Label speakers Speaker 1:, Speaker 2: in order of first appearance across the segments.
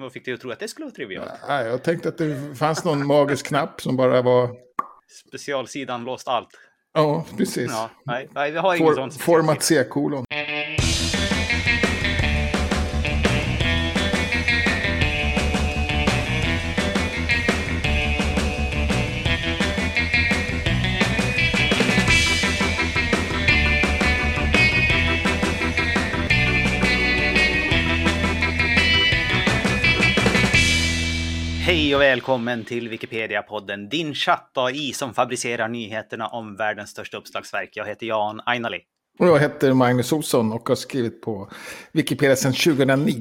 Speaker 1: Vad fick dig att tro att det skulle vara trivialt?
Speaker 2: Nej, jag tänkte att det fanns någon magisk knapp som bara var...
Speaker 1: Specialsidan låst allt.
Speaker 2: Ja, precis.
Speaker 1: Ja, nej, nej, vi har ingen
Speaker 2: For,
Speaker 1: sån.
Speaker 2: format C-kolon.
Speaker 1: Hej och välkommen till Wikipedia-podden, din chatt-AI som fabricerar nyheterna om världens största uppslagsverk. Jag heter Jan Ainali.
Speaker 2: Och jag heter Magnus Olsson och har skrivit på Wikipedia sedan 2009.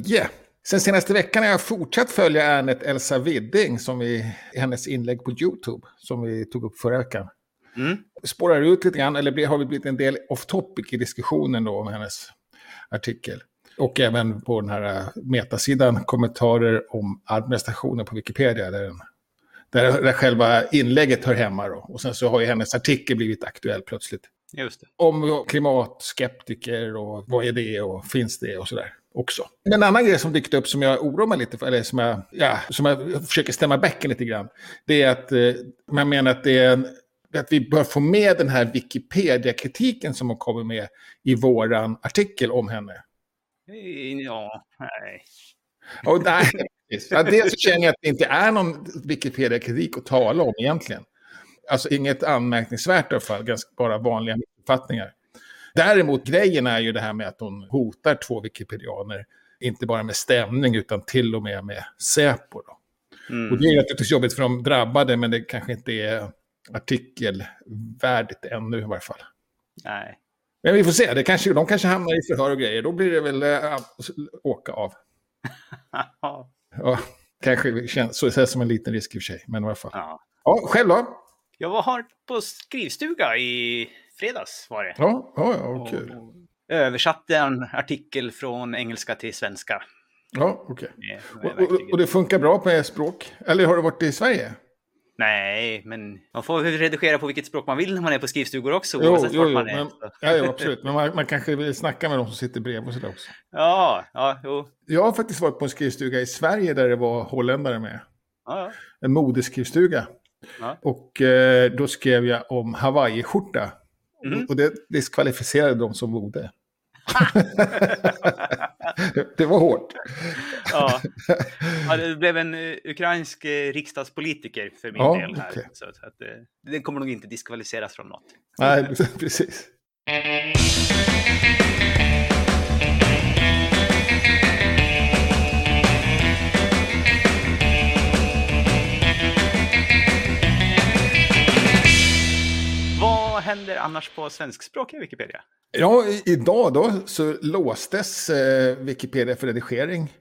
Speaker 2: Sen senaste veckan har jag fortsatt följa ärendet Elsa Widding som i hennes inlägg på YouTube som vi tog upp förra veckan.
Speaker 1: Mm.
Speaker 2: Spårar ut lite grann, eller har vi blivit en del off topic i diskussionen då om hennes artikel. Och även på den här eh, metasidan kommentarer om administrationen på Wikipedia. Där, den, där, där själva inlägget hör hemma då. Och sen så har ju hennes artikel blivit aktuell plötsligt.
Speaker 1: Just det.
Speaker 2: Om klimatskeptiker och vad är det och finns det och sådär också. En annan grej som dykt upp som jag oroar mig lite för, eller som jag, ja, som jag försöker stämma bäcken lite grann. Det är att eh, man menar att det är en, att vi bör få med den här Wikipedia-kritiken som har kommit med i våran artikel om henne.
Speaker 1: Ja, nej.
Speaker 2: Och nej, ja, dels känner jag att det inte är någon Wikipedia-kritik att tala om egentligen. Alltså inget anmärkningsvärt i alla fall, ganska bara vanliga missuppfattningar. Däremot grejen är ju det här med att hon hotar två wikipedianer, inte bara med stämning utan till och med med Säpo. Då. Och
Speaker 1: Mm.
Speaker 2: det är naturligtvis jobbigt för de drabbade, men det kanske inte är artikelvärdigt ännu i varje fall.
Speaker 1: nej.
Speaker 2: Men vi får se, det kanske, de kanske hamnar i förhör och grejer, då blir det väl äh, åka av.
Speaker 1: Ja.
Speaker 2: Kanske känns så, så som en liten risk i och för sig, men i alla fall.
Speaker 1: Ja.
Speaker 2: Ja, själv då?
Speaker 1: Jag var på skrivstuga i fredags var det.
Speaker 2: Ja, ja, ja kul.
Speaker 1: Och översatte en artikel från engelska till svenska.
Speaker 2: Ja, okej.
Speaker 1: Är
Speaker 2: Och, och, och det funkar bra med språk? Eller har du varit i Sverige?
Speaker 1: Nej, men man får redigera på vilket språk man vill när man är på skrivstugor också,
Speaker 2: Jo, jo, jo,
Speaker 1: man är.
Speaker 2: men,
Speaker 1: Så-
Speaker 2: ja, jo, absolut. Men man, man kanske vill snacka med de som sitter bredvid och sådär också.
Speaker 1: Ja, ja, jo.
Speaker 2: Jag har faktiskt varit på en skrivstuga i Sverige där det var holländare med.
Speaker 1: Ja, ja.
Speaker 2: En modeskrivstuga.
Speaker 1: Ja.
Speaker 2: Och eh, då skrev jag om Hawaii-skjorta.
Speaker 1: Mhm.
Speaker 2: Och det diskvalificerade de som mode. det var hårt.
Speaker 1: Ja. ja, det blev en eh, ukrainsk eh, riksdagspolitiker för min
Speaker 2: Ja,
Speaker 1: del här. Så, så att, eh, den kommer nog inte diskvalificeras från något.
Speaker 2: Nej, precis.
Speaker 1: Händer annars på svenskspråkiga Wikipedia?
Speaker 2: Ja, idag då så låstes eh, Wikipedia för redigering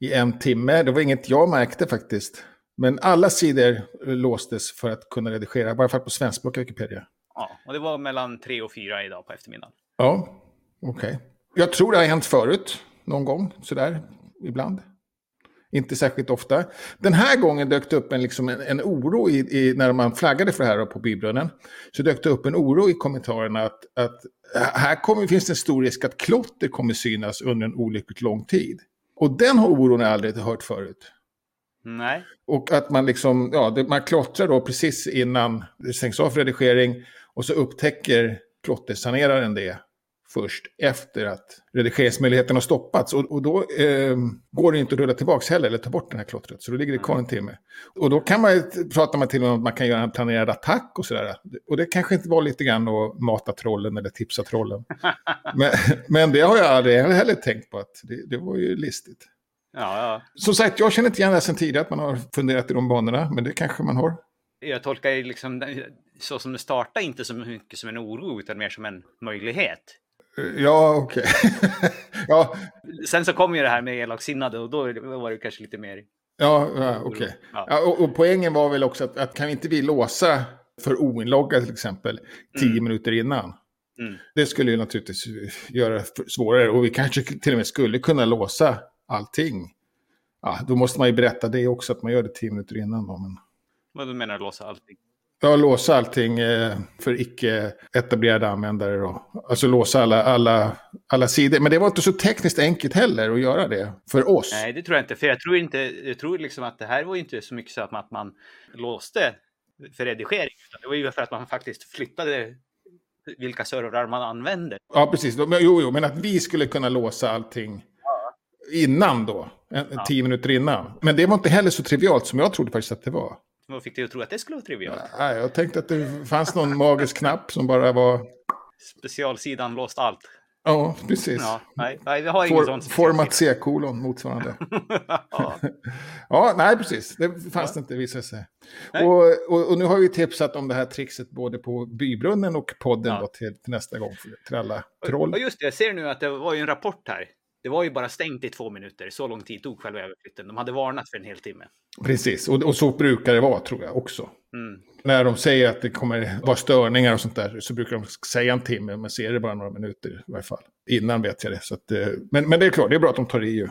Speaker 2: i en timme. Det var inget jag märkte faktiskt. Men alla sidor låstes för att kunna redigera, i varje fall på svenskspråkiga Wikipedia.
Speaker 1: Ja, och det var mellan tre och fyra idag på eftermiddagen.
Speaker 2: Ja, okej. Jag tror det har hänt förut, någon gång, sådär, ibland. Inte särskilt ofta. Den här gången dök det upp en, liksom en, en oro i, i, när man flaggade för det här på bybrunnen. Så dök det upp en oro i kommentarerna att, att här kommer, finns det en stor risk att klotter kommer synas under en olyckligt lång tid. Och den har oron jag aldrig hört förut.
Speaker 1: Nej.
Speaker 2: Och att man liksom, ja, man klottrar då precis innan det stängs av för redigering och så upptäcker klottersaneraren det först efter att redigeringsmöjligheten har stoppats. Och, och då eh, går det inte att rulla tillbaka heller eller ta bort den här klottret. Så då ligger det kvar en timme. Och då kan man, pratar man till och med om att man kan göra en planerad attack och sådär. Och det kanske inte var lite grann att mata trollen eller tipsa trollen. men, men det har jag aldrig heller tänkt på att det, det var ju listigt.
Speaker 1: Ja, ja.
Speaker 2: Som sagt, jag känner inte igen det sen tidigare att man har funderat i de banorna, men det kanske man har.
Speaker 1: Jag tolkar liksom så som det startade inte så mycket som en oro utan mer som en möjlighet.
Speaker 2: Ja, okej. ja,
Speaker 1: Sen så kom ju det här med elaksinnade och då var det kanske lite mer...
Speaker 2: ja, ja okej.
Speaker 1: Ja.
Speaker 2: Ja, och, och poängen var väl också att, att kan inte vi låsa för oinloggade till exempel tio
Speaker 1: Mm.
Speaker 2: minuter innan?
Speaker 1: Mm.
Speaker 2: Det skulle ju naturligtvis göra det svårare och vi kanske till och med skulle kunna låsa allting. Ja, då måste man ju berätta det också, att man gör det tio minuter innan. Då, men...
Speaker 1: Vad du menar låsa allting?
Speaker 2: Ja, låsa allting eh, för icke etablerade användare då. Alltså låsa alla, alla, alla sidor. Men det var inte så tekniskt enkelt heller att göra det för oss.
Speaker 1: Nej, det tror jag inte. För jag tror inte, jag tror liksom att det här var inte så mycket så att man, att man låste för redigering. Det var ju för att man faktiskt flyttade vilka servrar man använder.
Speaker 2: Ja, precis. Jo, jo, men att vi skulle kunna låsa allting innan då. En,
Speaker 1: Ja.
Speaker 2: Tio minuter innan. Men det var inte heller så trivialt som jag trodde faktiskt att det var.
Speaker 1: Vad fick dig att tro att det skulle vara trivialt?
Speaker 2: Nej, jag tänkte att det fanns någon magisk knapp som bara var...
Speaker 1: Specialsidan låst allt.
Speaker 2: Ja, precis.
Speaker 1: Ja, nej, nej, vi har ingen
Speaker 2: For,
Speaker 1: sån.
Speaker 2: format C-kolon motsvarande.
Speaker 1: ja.
Speaker 2: Ja, nej precis. Det fanns det inte visade sig. Och, och, och nu har vi tipsat om det här trixet både på Bybrunnen och podden
Speaker 1: Ja.
Speaker 2: då till, till nästa gång. Till alla troll.
Speaker 1: Och just det, jag ser nu att det var ju en rapport här. Det var ju bara stängt i två minuter. Så lång tid tog själva överflytten. De hade varnat för en hel timme.
Speaker 2: Precis, och, och så brukar det vara tror jag också.
Speaker 1: Mm.
Speaker 2: När de säger att det kommer vara störningar och sånt där så brukar de säga en timme, men ser det bara några minuter i varje fall. Innan vet jag det. Så att, eh, men, men det är klart, det är bra att de tar i ju.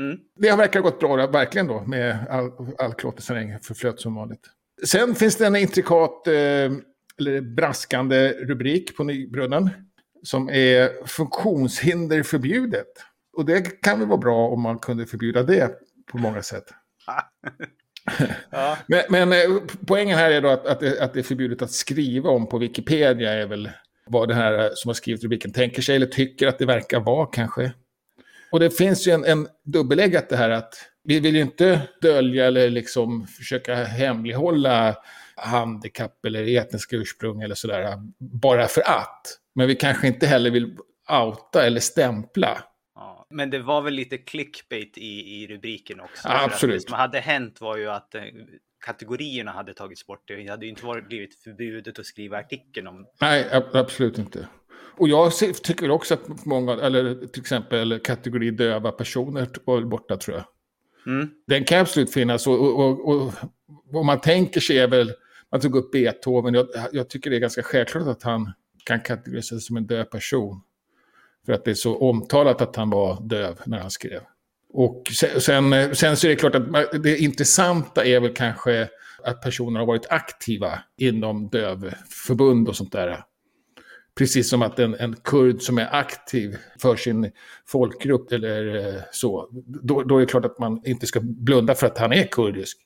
Speaker 1: Mm.
Speaker 2: Det har verkar gått bra, verkligen då, med all, all klottersanering förflöt som vanligt. Sen finns det en intrikat, eh, eller braskande rubrik på Nybrunnen. Som är funktionshinder förbjudet. Och det kan väl vara bra om man kunde förbjuda det på många sätt.
Speaker 1: Ja.
Speaker 2: Men, men eh, poängen här är då att, att, det, att det är förbjudet att skriva om på Wikipedia är väl vad det här eh, som har skrivit rubriken tänker sig eller tycker att det verkar vara kanske. Och det finns ju en, en dubbeläggat det här att vi vill ju inte dölja eller liksom försöka hemlighålla handikapp eller etniska ursprung eller sådär bara för att. Men vi kanske inte heller vill outa eller stämpla.
Speaker 1: Men det var väl lite clickbait i, i rubriken också.
Speaker 2: Ja, absolut.
Speaker 1: Det som hade hänt var ju att eh, kategorierna hade tagits bort. Det hade ju inte varit, blivit förbjudet att skriva artikeln om.
Speaker 2: Nej, ab- absolut inte. Och jag tycker också att många, eller till exempel kategori döva personer var borta tror jag.
Speaker 1: Mm.
Speaker 2: Den kan absolut finnas och, och, och, vad man tänker sig är väl, man tog upp Beethoven, jag, jag tycker det är ganska självklart att han kan kategoriseras som en döv person. För att det är så omtalat att han var döv när han skrev. Och sen, sen, så är det klart att det intressanta är väl kanske att personer har varit aktiva inom dövförbund och sånt där. Precis som att en, en kurd som är aktiv för sin folkgrupp eller eh, så, då, då är det klart att man inte ska blunda för att han är kurdisk.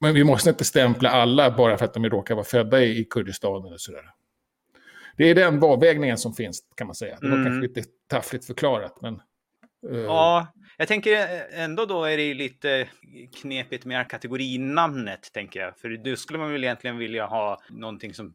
Speaker 2: Men vi måste inte stämpla alla bara för att de råkar vara födda i, i Kurdistan eller sådär. Det är den avvägningen som finns kan man säga. Det var
Speaker 1: Mm.
Speaker 2: kanske lite taffligt förklarat men... eh,
Speaker 1: Ja, jag tänker ändå då är det lite knepigt med kategorinamnet, tänker jag. För då skulle man väl egentligen vilja ha någonting som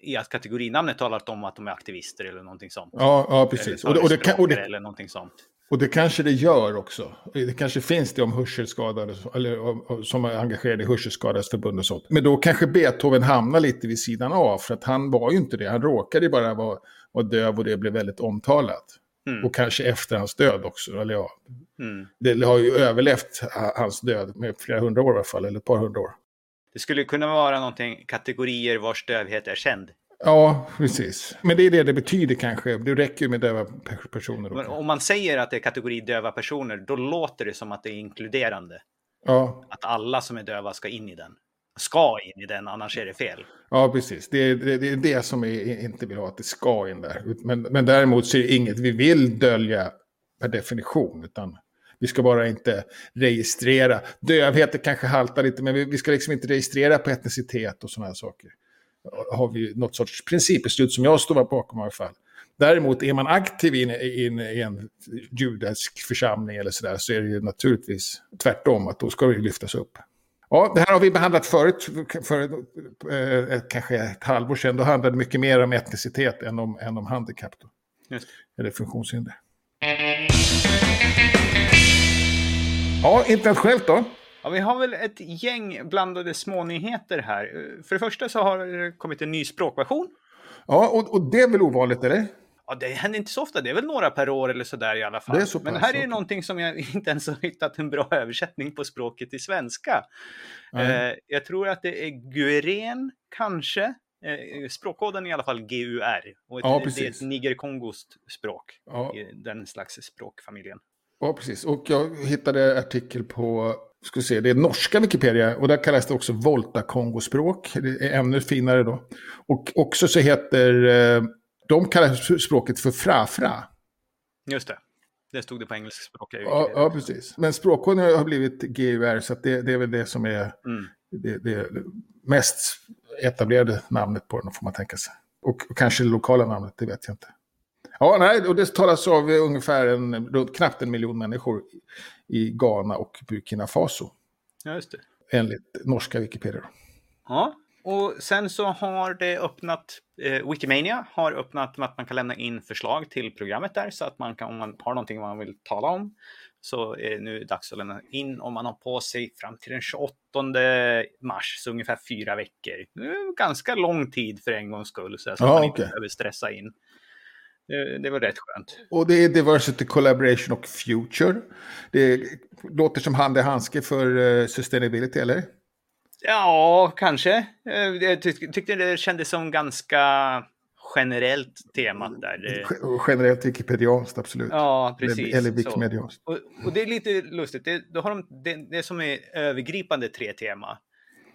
Speaker 1: i att kategorinamnet talar om att de är aktivister eller någonting sånt.
Speaker 2: Ja, ja precis. Och
Speaker 1: Eller
Speaker 2: det, och, det kan, och, det,
Speaker 1: eller någonting sånt.
Speaker 2: Och det kanske det gör också. Det kanske finns det om hörselskadade, eller om- om- som är engagerade i Hörselskadades förbund och sånt. Men då kanske Beethoven hamnar lite vid sidan av, för att han var ju inte det. Han råkade bara vara, vara döv och det blev väldigt omtalat.
Speaker 1: Mm.
Speaker 2: Och kanske efter hans död också, eller ja.
Speaker 1: Mm.
Speaker 2: Det har ju överlevt ha- hans död med flera hundra år i alla fall, eller ett par hundra år.
Speaker 1: Det skulle kunna vara någonting, kategorier vars dövhet är känd.
Speaker 2: Ja, precis. Men det är det det betyder kanske. Det räcker ju med döva pe- personer.
Speaker 1: Men om man säger att det är kategori döva personer, då låter det som att det är inkluderande.
Speaker 2: Ja,
Speaker 1: Att alla som är döva ska in i den. Ska in i den, annars är det fel.
Speaker 2: ja, precis. Det är det, det, är det som vi inte vill ha, att det ska in där. Men, men däremot så är det inget vi vill dölja per definition. Utan vi ska bara inte registrera. Dövhet det kanske haltar lite, men vi, vi ska liksom inte registrera på etnicitet och sådana här saker. Har vi något sorts principbeslut som jag står bakom i alla fall. Däremot är man aktiv i en, i judisk församling eller sådär så är det ju naturligtvis tvärtom, att då ska det lyftas upp. Ja, det här har vi behandlat förut, för eh, kanske ett halvår sedan. Då handlade det mycket mer om etnicitet än om, än om handikapp. Eller funktionshinder. Ja, internationellt då?
Speaker 1: Ja, vi har väl ett gäng blandade smånyheter här. För det första så har det kommit en ny språkversion.
Speaker 2: Ja, och, och det är väl ovanligt, eller?
Speaker 1: Ja, det händer inte så ofta. Det är väl några per år eller sådär i alla fall.
Speaker 2: Det
Speaker 1: Men här är ju någonting som jag inte ens har hittat en bra översättning på språket i svenska. Eh, jag tror att det är gueren, kanske. Eh, språkkoden är i alla fall GUR. Och ett,
Speaker 2: Ja,
Speaker 1: det är
Speaker 2: precis.
Speaker 1: ett nigerkongoskt språk
Speaker 2: Ja,
Speaker 1: i den slags språkfamiljen.
Speaker 2: ja, precis. Och jag hittade artikel på ska se, det är norska Wikipedia och där kallas det också Volta-Kongo-språk. Det är ännu finare då. Och också så heter, eh, de kallar språket för frafra.
Speaker 1: Just det. Det stod det på engelskspråkiga
Speaker 2: ja, ja, precis. Men språkkoden har blivit GUR så det, det, är väl det som är mm. det, det, mest etablerade namnet på den, får man tänka sig. Och, och kanske det lokala namnet, det vet jag inte. Ja, nej, och det talas av ungefär en, knappt en miljon människor i Ghana och Burkina Faso.
Speaker 1: Ja, just det.
Speaker 2: Enligt norska Wikipedia.
Speaker 1: Ja, och sen så har det öppnat, eh, Wikimania har öppnat med att man kan lämna in förslag till programmet där så att man kan, om man har någonting man vill tala om, så är det nu dags att lämna in om man har på sig fram till den 28 mars, så ungefär fyra veckor. Ganska lång tid för en gångs skull, så att ja, man okay. inte behöver stressa in. Det, det var rätt skönt.
Speaker 2: Och det är Diversity Collaboration och Future. Det låter som hand i handske för uh, sustainability, eller?
Speaker 1: Ja, kanske. Eh, jag tyck tyckte det kändes som ganska generellt tema där.
Speaker 2: Generellt wikipedianskt, absolut.
Speaker 1: Ja, precis.
Speaker 2: Eller, wikimedianskt.
Speaker 1: Och, och, det är lite lustigt. Det, då har de det, det som är övergripande tre tema.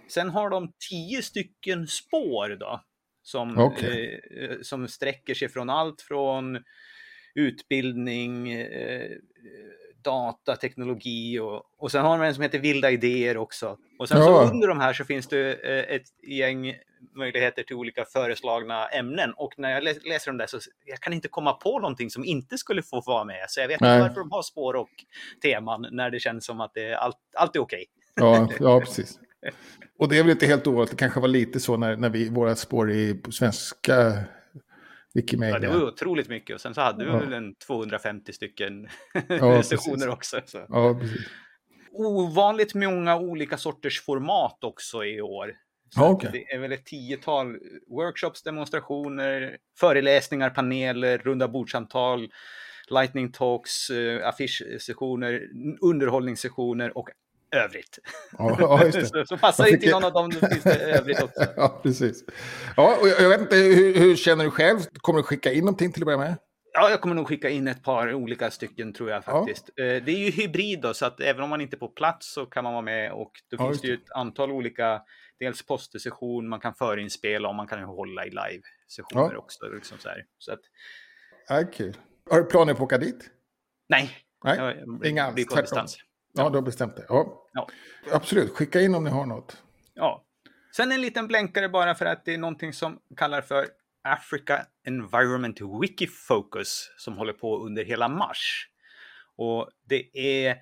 Speaker 1: Sen har de tio stycken spår då. Som, okay. eh, som sträcker sig från allt från utbildning, eh, data, teknologi och, och sen har de en som heter Vilda idéer också. Och sen ja. så under de här så finns det eh, ett gäng möjligheter till olika föreslagna ämnen och när jag läser dem där så jag kan inte komma på någonting som inte skulle få vara med. Så jag vet inte varför de har spår och teman när det känns som att det, allt, allt är okej.
Speaker 2: Okay. Ja, ja, precis. Och det är väl inte helt ovanligt, det kanske var lite så när, när vi, våra spår i svenska Wikimedia.
Speaker 1: Ja, det var otroligt mycket och sen så hade vi ja. väl en 250 stycken ja, sessioner också. Så.
Speaker 2: Ja, precis.
Speaker 1: Ovanligt många olika sorters format också i år. Ja, okay. Det är väl ett tiotal workshops, demonstrationer, föreläsningar, paneler, runda bordsamtal, lightning talks, eh, affischsessioner, underhållningssessioner och övrigt. Ja, ja, så, så passar inte någon av dem, då finns det övrigt också.
Speaker 2: ja, precis. Ja, och jag, jag vet inte, hur, hur, känner du själv? Kommer du skicka in någonting till att börja med?
Speaker 1: Ja, jag kommer nog skicka in ett par olika stycken tror jag faktiskt. Ja. Eh, det är ju hybrid då, så att även om man inte är på plats så kan man vara med och då ja, finns det ju ett antal olika, dels postsession, man kan förinspela och man kan ju hålla i live-sessioner ja. också. Liksom så här. Så att...
Speaker 2: Ja, kul. Har du planer på att åka dit?
Speaker 1: Nej,
Speaker 2: Nej. Jag, inga alls. På distans. Ja, du har bestämt det. Ja. ja. Absolut, skicka in om ni har något.
Speaker 1: Ja. Sen en liten blänkare bara för att det är någonting som kallar för Africa Environment Wiki Focus som håller på under hela mars. Och det är,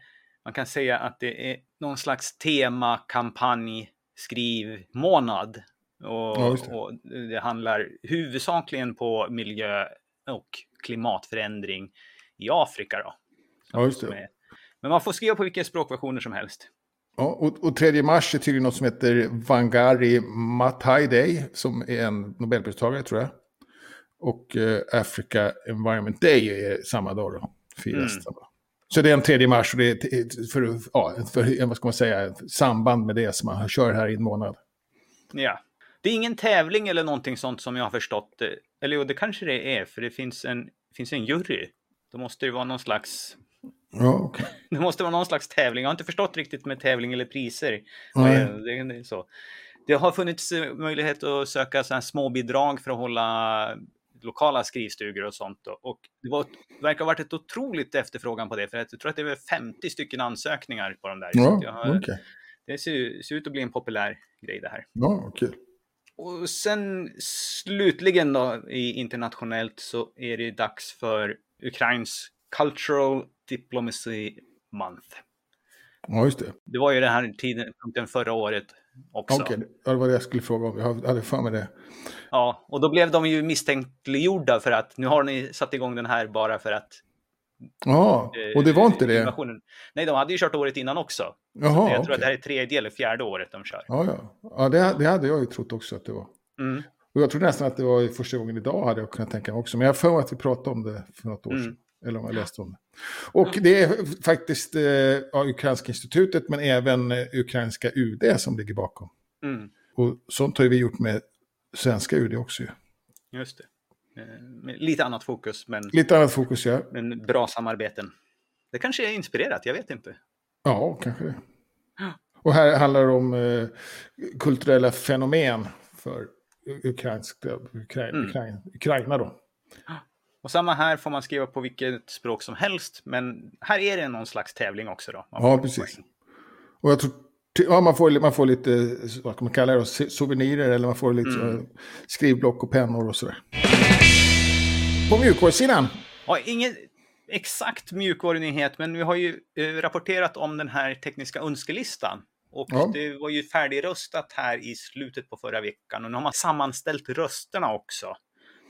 Speaker 1: man kan säga att det är någon slags tema, kampanj, skrivmånad. Och, ja, det. och det handlar huvudsakligen på miljö och klimatförändring i Afrika. Då.
Speaker 2: Ja, just det.
Speaker 1: Men man får skriva på vilka språkversioner som helst.
Speaker 2: Ja, och, och 3 mars är tydligen något som heter Wangari Maathai Day, som är en Nobelpristagare tror jag. Och eh, Africa Environment Day är samma dag då, firas mm. Så det är en 3 mars och det är för, ja, för vad ska man säga, samband med det som man kör här i en månad.
Speaker 1: Ja. Det är ingen tävling eller någonting sånt som jag har förstått. Eller jo, det kanske det är, för det finns en, finns en jury. Då måste det vara någon slags
Speaker 2: Ja, okay.
Speaker 1: Det måste vara någon slags tävling. Jag har inte förstått riktigt med tävling eller priser. Det, det, så. det har funnits eh, möjlighet att söka så här små bidrag för att hålla lokala skrivstugor och sånt. Och det, var, det verkar ha varit ett otroligt efterfrågan på det. För jag tror att det är 50 stycken ansökningar på de där.
Speaker 2: Ja, har, okay.
Speaker 1: Det ser, ser, ut att bli en populär grej det här.
Speaker 2: Ja, kul.
Speaker 1: Och sen slutligen då i internationellt så är det dags för Ukrains Cultural Diplomacy Month.
Speaker 2: Ja, just det.
Speaker 1: Det var ju den här tidpunkten förra året också.
Speaker 2: Okej, okay. det var det jag skulle fråga om. Jag hade för mig det.
Speaker 1: Ja, och då blev de ju misstänkliggjorda för att nu har ni satt igång den här bara för att
Speaker 2: Ja, och det var inte det?
Speaker 1: Nej, de hade ju kört året innan också. Jaha, jag tror okay. att det här är tredje eller fjärde året de kör.
Speaker 2: Ja, ja. ja det, det hade jag ju trott också att det var. Mm. Och jag tror nästan att det var första gången idag hade jag kunnat tänka mig också. Men jag har för mig att vi pratade om det för något år mm. sedan. Eller om jag läste om det. Och det är faktiskt eh, ja, Ukrainska institutet men även eh, ukrainska UD som ligger bakom. Mm. Och sånt har vi gjort med svenska UD också.
Speaker 1: Just det. Eh, lite annat fokus men...
Speaker 2: Lite annat fokus ja.
Speaker 1: Men bra samarbeten. Det kanske är inspirerat, jag vet inte.
Speaker 2: Ja, kanske det. Och här handlar det om eh, kulturella fenomen för ukrainska, Ukraina,
Speaker 1: Mm.
Speaker 2: Ukraina, Ukraina då.
Speaker 1: Och samma här får man skriva på vilket språk som helst, men här är det någon slags tävling också då.
Speaker 2: Ja, precis.
Speaker 1: poäng.
Speaker 2: Och jag tror, ja, man, får, man får lite, vad kan man kalla det, då, souvenirer eller man får lite
Speaker 1: Mm.
Speaker 2: så, skrivblock och pennor och sådär. På mjukvarusidan,
Speaker 1: Ja, ingen exakt mjukvarunyhet, men vi har ju eh, rapporterat om den här tekniska önskelistan. Och
Speaker 2: Ja.
Speaker 1: det var ju färdigröstat här i slutet på förra veckan. Och nu har man sammanställt rösterna också.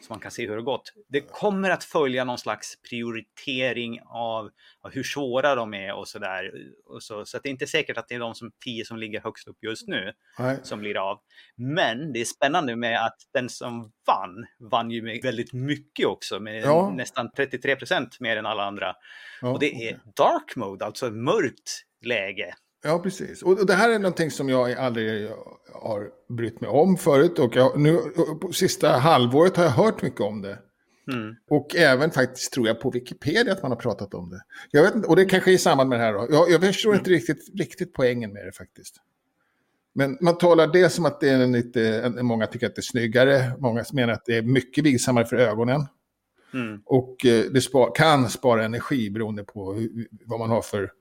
Speaker 1: Så man kan se hur det gått. Det kommer att följa någon slags prioritering av, av hur svåra de är och sådär. Så, så det är inte säkert att det är de som tio som ligger högst upp just nu
Speaker 2: nej,
Speaker 1: som blir av. Men det är spännande med att den som vann, vann ju med väldigt mycket också, med
Speaker 2: Ja.
Speaker 1: nästan 33 procent mer än alla andra.
Speaker 2: ja,
Speaker 1: Och det är dark mode, alltså mörkt läge.
Speaker 2: Ja, precis. Och det här är någonting som jag aldrig har brytt mig om förut. Och jag, nu, på sista halvåret har jag hört mycket om det.
Speaker 1: Mm.
Speaker 2: Och även faktiskt tror jag på Wikipedia att man har pratat om det. Jag vet inte, och det kanske är i samband med det här då. Jag, jag förstår inte riktigt, riktigt poängen med det faktiskt. Men man talar det som att det är en lite, många tycker att det är snyggare, många menar att det är mycket vilsammare för ögonen.
Speaker 1: Mm.
Speaker 2: Och eh, det spar, kan spara energi beroende på vad man har för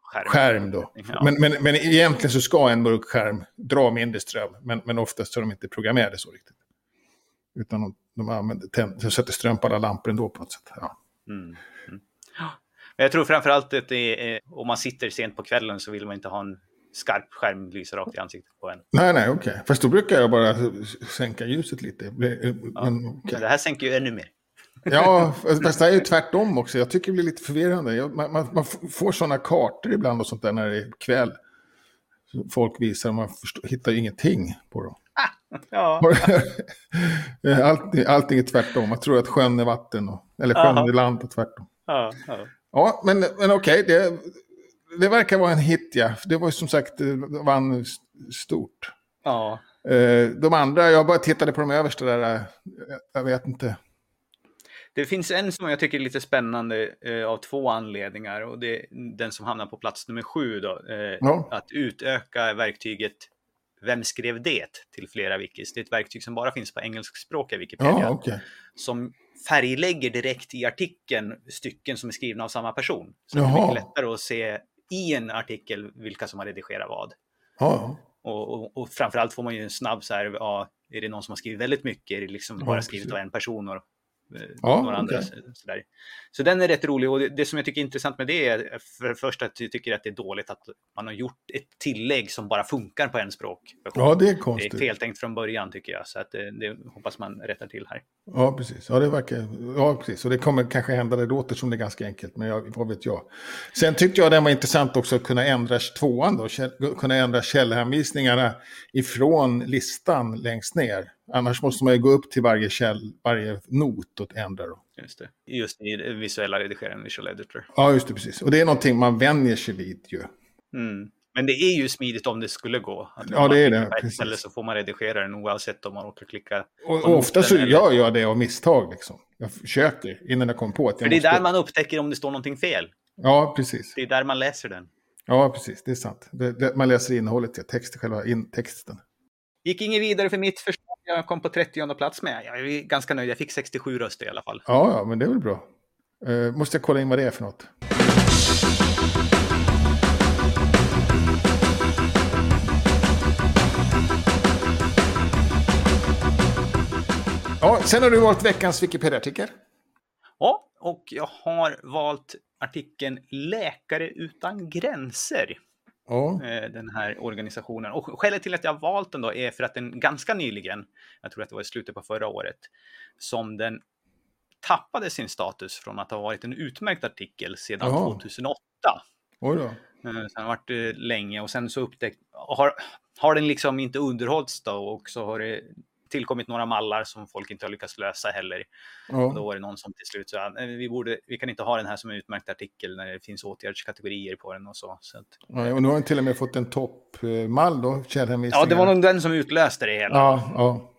Speaker 1: Skärm.
Speaker 2: skärm då.
Speaker 1: Ja.
Speaker 2: Men, men, men egentligen så ska en skärm dra mindre ström. Men, men oftast är de inte programmerade så riktigt. Utan de, de, använder, de sätter ström på alla lampor ändå på något sätt. Ja.
Speaker 1: Mm. Mm. Jag tror framförallt att det är, om man sitter sent på kvällen så vill man inte ha en skarp skärm lysa rakt i ansiktet på en.
Speaker 2: Nej, nej, okej. Fast då brukar jag bara sänka ljuset lite. Men, okej.
Speaker 1: Men det här sänker ju ännu mer.
Speaker 2: Ja, fast det är ju tvärtom också. Jag tycker det blir lite förvirrande. Jag, man, man, man får sådana kartor ibland och sånt där när det är kväll. Folk visar och man förstår, hittar ingenting på dem.
Speaker 1: Ja.
Speaker 2: Allt, allting är tvärtom. Man tror att sjön är vatten, och, eller sjön
Speaker 1: Aha.
Speaker 2: är land och tvärtom.
Speaker 1: ja, ja.
Speaker 2: Ja, men, men okej, det, det verkar vara en hit, ja. Det var ju som sagt, det vann st- stort.
Speaker 1: ja.
Speaker 2: Eh, De andra, jag bara tittade på de översta där, eh, jag vet inte.
Speaker 1: Det finns en som jag tycker är lite spännande eh, av två anledningar och det är den som hamnar på plats nummer sju då. Eh,
Speaker 2: Ja.
Speaker 1: Att utöka verktyget Vem skrev det? till flera wikis. Det är ett verktyg som bara finns på engelskspråkiga Wikipedia.
Speaker 2: Ja, okej.
Speaker 1: Som färglägger direkt i artikeln stycken som är skrivna av samma person. Så det är
Speaker 2: Jaha.
Speaker 1: mycket lättare att se i en artikel vilka som har redigerat vad.
Speaker 2: Ja,
Speaker 1: Och, och, och framförallt får man ju en snabb så här, ja, är det någon som har skrivit väldigt mycket? Är det liksom
Speaker 2: Ja,
Speaker 1: bara skrivet
Speaker 2: precis.
Speaker 1: av en person och
Speaker 2: Ja,
Speaker 1: några andra? Så, sådär. så den är rätt rolig och det, det som jag tycker är intressant med det är för det första att jag tycker att det är dåligt att man har gjort ett tillägg som bara funkar på en språk.
Speaker 2: ja det är
Speaker 1: det är
Speaker 2: konstigt.
Speaker 1: feltänkt från början tycker jag, så att det, det hoppas man rättar till här.
Speaker 2: Ja, precis. Ja, det verkar... Ja, precis. Och det kommer kanske hända, det låter som det är ganska enkelt, men jag, vad vet jag. Sen tyckte jag den var intressant också att kunna ändra tvåan då, kunna ändra källhänvisningarna ifrån listan längst ner. Annars måste man ju gå upp till varje, käll, varje not och ändra då.
Speaker 1: Just, det. Just i visuella redigeringen, Visual Editor.
Speaker 2: Ja, just det, precis. Och det är någonting man vänjer sig vid ju.
Speaker 1: Mm. Men det är ju smidigt om det skulle gå. Att
Speaker 2: Ja, det är det, precis.
Speaker 1: ställe så får man redigera den oavsett om man råkar klicka.
Speaker 2: Och, ofta så
Speaker 1: eller-
Speaker 2: gör jag det av misstag liksom. Jag försöker innan jag kommer på att
Speaker 1: För
Speaker 2: jag
Speaker 1: det är
Speaker 2: måste...
Speaker 1: där man upptäcker om det står någonting fel.
Speaker 2: Ja, precis.
Speaker 1: Det är där man läser den.
Speaker 2: Ja, precis. Det är sant. Det, det, man läser innehållet, ja, text, själva in, texten.
Speaker 1: Gick inget vidare för mitt förslag. Jag kom på 30 plats med. Jag är ganska nöjd. Jag fick 67 röster i alla fall.
Speaker 2: Ja, ja, men det är väl bra. Eh, måste jag kolla in vad det är för något. Ja, sen har du valt veckans Wikipedia-artikel.
Speaker 1: Ja, och jag har valt artikeln Läkare utan gränser.
Speaker 2: Ja,
Speaker 1: eh, den här organisationen. Och skälet till att jag har valt den då är för att den ganska nyligen, jag tror att det var i slutet på förra året, som den tappade sin status från att ha varit en utmärkt artikel sedan
Speaker 2: Jaha.
Speaker 1: 2008.
Speaker 2: oj då.
Speaker 1: Eh, Så den har varit eh, länge och sen så upptäckt, har, har den liksom inte underhållits då och så har det tillkommit några mallar som folk inte har lyckats lösa heller. Och då
Speaker 2: Ja,
Speaker 1: var det någon som till slut sa, "Nej, vi, borde, vi kan inte ha den här som en utmärkt artikel när det finns åtgärdskategorier på den och så. så att,
Speaker 2: ja, och nu har den till och med fått en toppmall då,
Speaker 1: ja, det var nog den som utlöste det hela.
Speaker 2: Ja, ja.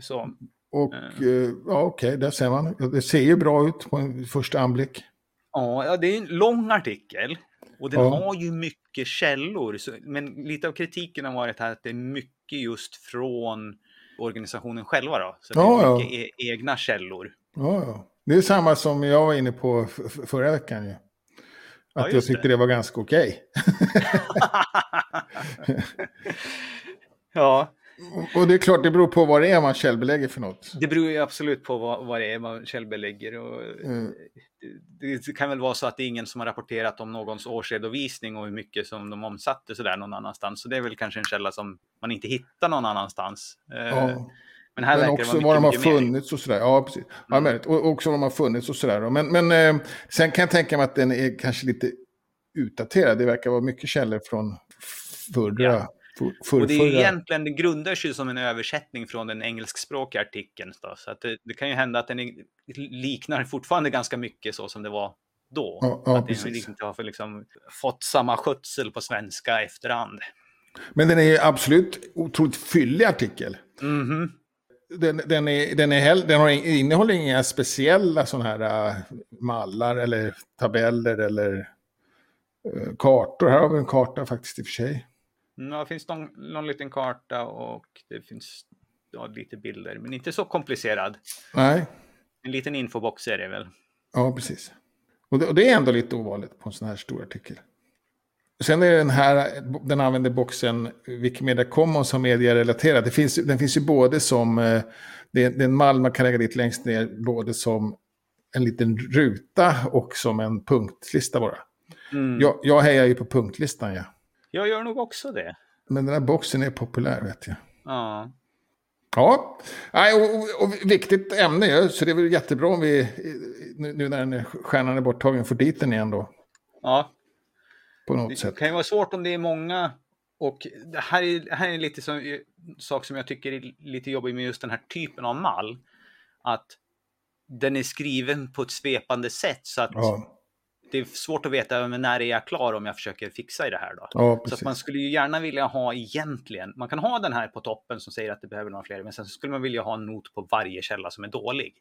Speaker 1: Så,
Speaker 2: Och eh, ja, okej, där ser man. Det ser ju bra ut på en första anblick.
Speaker 1: ja, ja, det är en lång artikel. Och den
Speaker 2: Ja.
Speaker 1: har ju mycket källor. Så, men lite av kritiken har varit här att det är mycket just från organisationen själva då. Så det
Speaker 2: Ja,
Speaker 1: är
Speaker 2: ja.
Speaker 1: mycket e egna källor.
Speaker 2: Ja, ja. Det är samma som jag var inne på förra veckan ju. Att
Speaker 1: Ja,
Speaker 2: jag tyckte
Speaker 1: det.
Speaker 2: det var ganska okej.
Speaker 1: ja,
Speaker 2: Och- det är klart, det beror på vad det är man källbelägger för något.
Speaker 1: det beror ju absolut på vad, vad det är man källbelägger. Och
Speaker 2: Mm.
Speaker 1: Det kan väl vara så att det är ingen som har rapporterat om någons årsredovisning och hur mycket som de omsatte sådär någon annanstans. Så det är väl kanske en källa som man inte hittar någon annanstans. Eh,
Speaker 2: Ja.
Speaker 1: Men här
Speaker 2: Men också var
Speaker 1: vara
Speaker 2: de har funnits och sådär. Ja, precis. Ja,
Speaker 1: Mm.
Speaker 2: och också var de har funnits och sådär. Men, men eh, sen kan jag tänka mig att den är kanske lite utdaterad. Det verkar vara mycket källor från förra.
Speaker 1: Ja.
Speaker 2: För,
Speaker 1: Och det är
Speaker 2: förrförra.
Speaker 1: egentligen, det grundar sig som en översättning från den engelskspråkiga artikeln. Då. Så att det, det kan ju hända att den liknar fortfarande ganska mycket så som det var då.
Speaker 2: Ja, ja,
Speaker 1: att den
Speaker 2: precis.
Speaker 1: inte har liksom, fått samma skötsel på svenska efterhand.
Speaker 2: Men den är ju absolut otroligt fyllig artikel.
Speaker 1: Mhm.
Speaker 2: Den, den, är, den, är hell, den har, innehåller inga speciella sådana här äh, mallar eller tabeller eller äh, kartor. Här har vi en karta faktiskt i och för sig.
Speaker 1: Ja, det finns någon, någon liten karta och det finns ja, lite bilder, men inte så komplicerad.
Speaker 2: Nej,
Speaker 1: En liten infobox är det väl.
Speaker 2: ja precis. Och det, och det är ändå lite ovanligt på en sån här stor artikel. Sen är den här, den använder boxen Wikimedia Commons som medierelaterad. Det finns, den finns ju både som, eh, det är, det är en mall man kan lägga dit längst ner, både som en liten ruta och som en punktlista bara.
Speaker 1: Mm.
Speaker 2: Jag, jag hejar ju på punktlistan ja.
Speaker 1: Jag gör nog också det.
Speaker 2: Men den här boxen är populär vet jag.
Speaker 1: Ja.
Speaker 2: Ja, Nej, och, och, viktigt ämne ju, så det är väl jättebra om vi, nu, när den är, stjärnan är borttagen, får dit den igen då.
Speaker 1: ja.
Speaker 2: På något
Speaker 1: Det
Speaker 2: sätt.
Speaker 1: kan ju vara svårt om det är många. Och det här är, det här är lite som, sak som jag tycker är lite jobbig med just den här typen av mall. Att den är skriven på ett svepande sätt så att
Speaker 2: Ja,
Speaker 1: det är svårt att veta när är jag klar om jag försöker fixa i det här då.
Speaker 2: ja
Speaker 1: Så man skulle ju gärna vilja ha egentligen, man kan ha den här på toppen som säger att det behöver några fler, men sen skulle man vilja ha en not på varje källa som är dålig.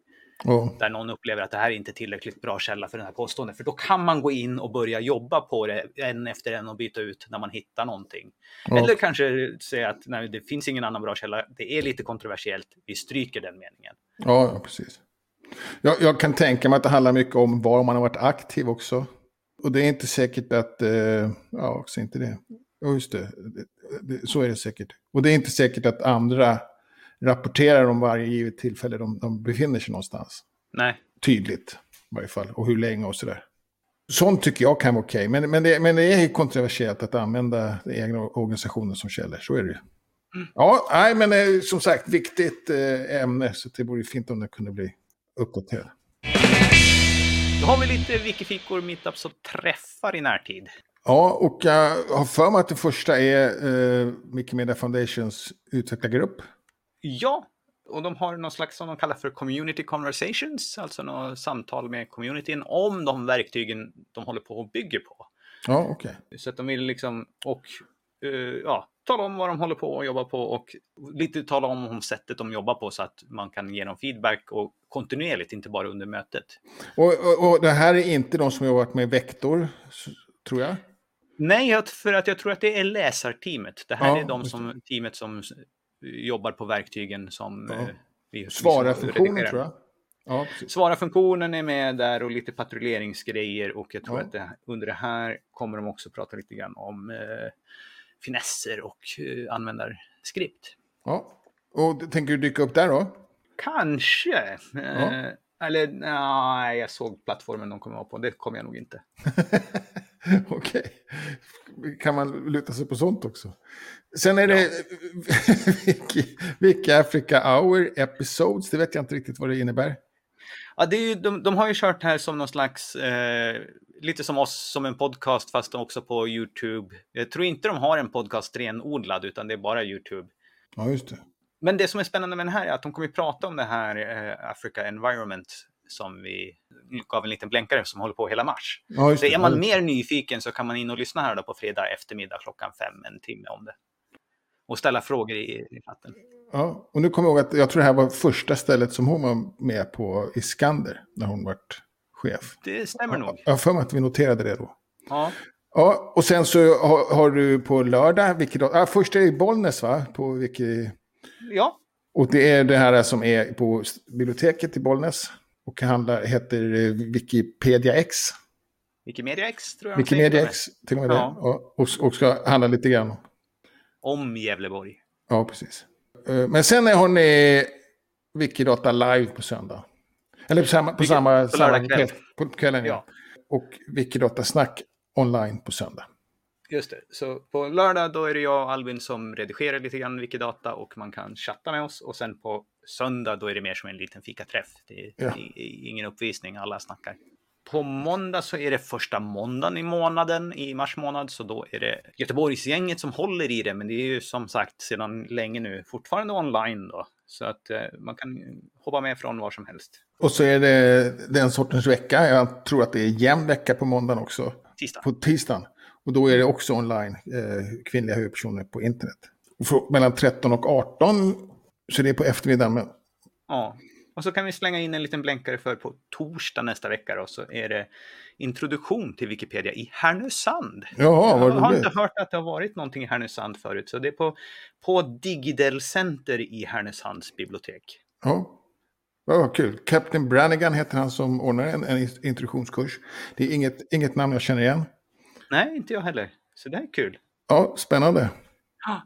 Speaker 2: Ja,
Speaker 1: Där någon upplever att det här är inte tillräckligt bra källa för den här påståendet, för då kan man gå in och börja jobba på det en efter en och byta ut när man hittar någonting.
Speaker 2: Ja.
Speaker 1: Eller kanske säga att nej, det finns ingen annan bra källa, det är lite kontroversiellt, vi stryker den meningen.
Speaker 2: ja, ja precis. Jag, jag kan tänka mig att det handlar mycket om var man har varit aktiv också. Och det är inte säkert att, eh, ja, också inte det. Ja, just det. Så är det säkert. Och det är inte säkert att andra rapporterar om varje givet tillfälle de, de befinner sig någonstans.
Speaker 1: Nej,
Speaker 2: tydligt i varje fall. Och hur länge och sådär. Sånt tycker jag kan vara okej. Men, men, det, men det är ju kontroversiellt att använda den egna organisationen som källor. Så är det ju. Ja, nej, men som sagt, viktigt eh, ämne. Så det vore fint om det kunde bli uppdaterat.
Speaker 1: då har vi lite wikifikor, meetups och träffar i närtid.
Speaker 2: Ja, och jag har för mig att det första är eh, Wikimedia Foundations utvecklargrupp.
Speaker 1: Ja, och de har någon slags som de kallar för community conversations, alltså något samtal med communityn om de verktygen de håller på och bygger på.
Speaker 2: Ja, okej.
Speaker 1: Så att de vill liksom, och eh, ja, tala om vad de håller på och jobbar på och lite tala om, om sättet de jobbar på så att man kan ge dem feedback och kontinuerligt, inte bara under mötet.
Speaker 2: Och, och, och det här är inte de som varit med Vektor, tror jag.
Speaker 1: Nej, för att jag tror att det är läsarteamet. Det här
Speaker 2: Ja,
Speaker 1: är de som, teamet som jobbar på verktygen som
Speaker 2: Ja.
Speaker 1: eh, vi,
Speaker 2: Svara-funktionen, tror jag. Ja.
Speaker 1: Svara-funktionen är med där och lite patrulleringsgrejer och jag tror
Speaker 2: Ja.
Speaker 1: att det, under det här kommer de också prata lite grann om eh, finesser och eh, användarskript.
Speaker 2: Ja. Och tänker du dyka upp där då?
Speaker 1: Kanske.
Speaker 2: Ja.
Speaker 1: Eh, eller nej, jag såg plattformen de kommer vara på. Det kommer jag nog inte.
Speaker 2: Okej. Kan man luta sig på sånt också? Sen är det Wiki, Wiki Africa Hour Episodes. Det vet jag inte riktigt vad det innebär.
Speaker 1: Ja, det är ju, de, de har ju kört här som någon slags, eh, lite som oss, som en podcast fast också på YouTube. Jag tror inte de har en podcast renodlad utan det är bara YouTube.
Speaker 2: Ja, just det.
Speaker 1: Men det som är spännande med den här är att de kommer att prata om det här eh, Africa Environment som vi gav en liten blänkare som håller på hela mars.
Speaker 2: Ja,
Speaker 1: Så är man mer nyfiken så kan man in och lyssna här då på fredag eftermiddag klockan fem, en timme om det. Och ställa frågor i, i chatten.
Speaker 2: Ja, och nu kommer jag ihåg att jag tror det här var första stället som hon var med på i Skander när hon vart chef.
Speaker 1: Det stämmer nog.
Speaker 2: Jag har för mig att vi noterade det då.
Speaker 1: Ja.
Speaker 2: Ja, och sen så har, har du på lördag, vilket, ja, först är det i Bollnäs va? På vilket,
Speaker 1: Ja,
Speaker 2: och det är det här som är på biblioteket i Bollnäs. Och handlar, heter eh, Wikipedia X.
Speaker 1: Wikimedia X tror jag
Speaker 2: Wikimedia X, till och med
Speaker 1: Ja.
Speaker 2: det. Ja, och, och ska handla lite grann.
Speaker 1: Om Gävleborg.
Speaker 2: Ja, precis. Eh, Men sen har ni Wikidata live på söndag. Eller på samma, på samma,
Speaker 1: på
Speaker 2: samma
Speaker 1: kväll.
Speaker 2: På kvällen, ja.
Speaker 1: Ja.
Speaker 2: Och Wikidata snack online på söndag.
Speaker 1: Just det. Så på lördag då är det jag och Albin som redigerar lite grann Wikidata och man kan chatta med oss. Och sen på söndag då är det mer som en liten fikaträff. Det är,
Speaker 2: Ja.
Speaker 1: det är ingen uppvisning, alla snackar. På måndag så är det första måndagen i månaden i mars månad. Så då är det Göteborgsgänget som håller i det. Men det är ju som sagt sedan länge nu fortfarande online då. Så att eh, man kan hoppa med från var som helst.
Speaker 2: Och så är det den sortens vecka. Jag tror att det är jämn vecka på måndagen också.
Speaker 1: Tisdag.
Speaker 2: På tisdagen. Och då är det också online, eh, kvinnliga huvudpersoner på internet. För, mellan 13 och 18, så det är på eftermiddagen. Men,
Speaker 1: Ja, och så kan vi slänga in en liten blänkare för på torsdag nästa vecka då, så är det introduktion till Wikipedia i Härnösand.
Speaker 2: jaha, vad
Speaker 1: jag har inte hört att det har varit någonting i Härnösand förut, så det är på, på Digidel Center i Härnösands bibliotek.
Speaker 2: Ja. Ja, vad kul. Captain Brannigan heter han som ordnar en, en introduktionskurs. Det är inget, inget namn jag känner igen.
Speaker 1: Nej, inte jag heller. Så det här är kul.
Speaker 2: Ja, spännande.
Speaker 1: Ja.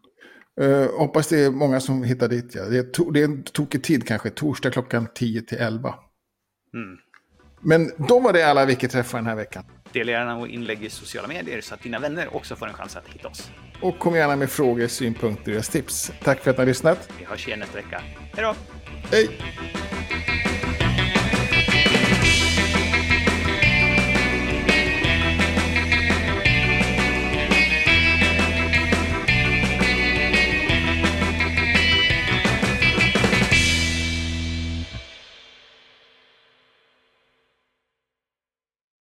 Speaker 2: Uh, hoppas det är många som hittar dit. Ja. Det, är to- det är en tokig tid kanske, torsdag klockan 10 till 11.
Speaker 1: Mm.
Speaker 2: Men då var det alla Wiki-träffar den här veckan.
Speaker 1: Dela gärna och inlägg i sociala medier så att dina vänner också får en chans att hitta oss.
Speaker 2: Och kom gärna med frågor, synpunkter och tips. Tack för att ni har lyssnat.
Speaker 1: Vi hörs igen nästa vecka. Hej då!
Speaker 2: Hej!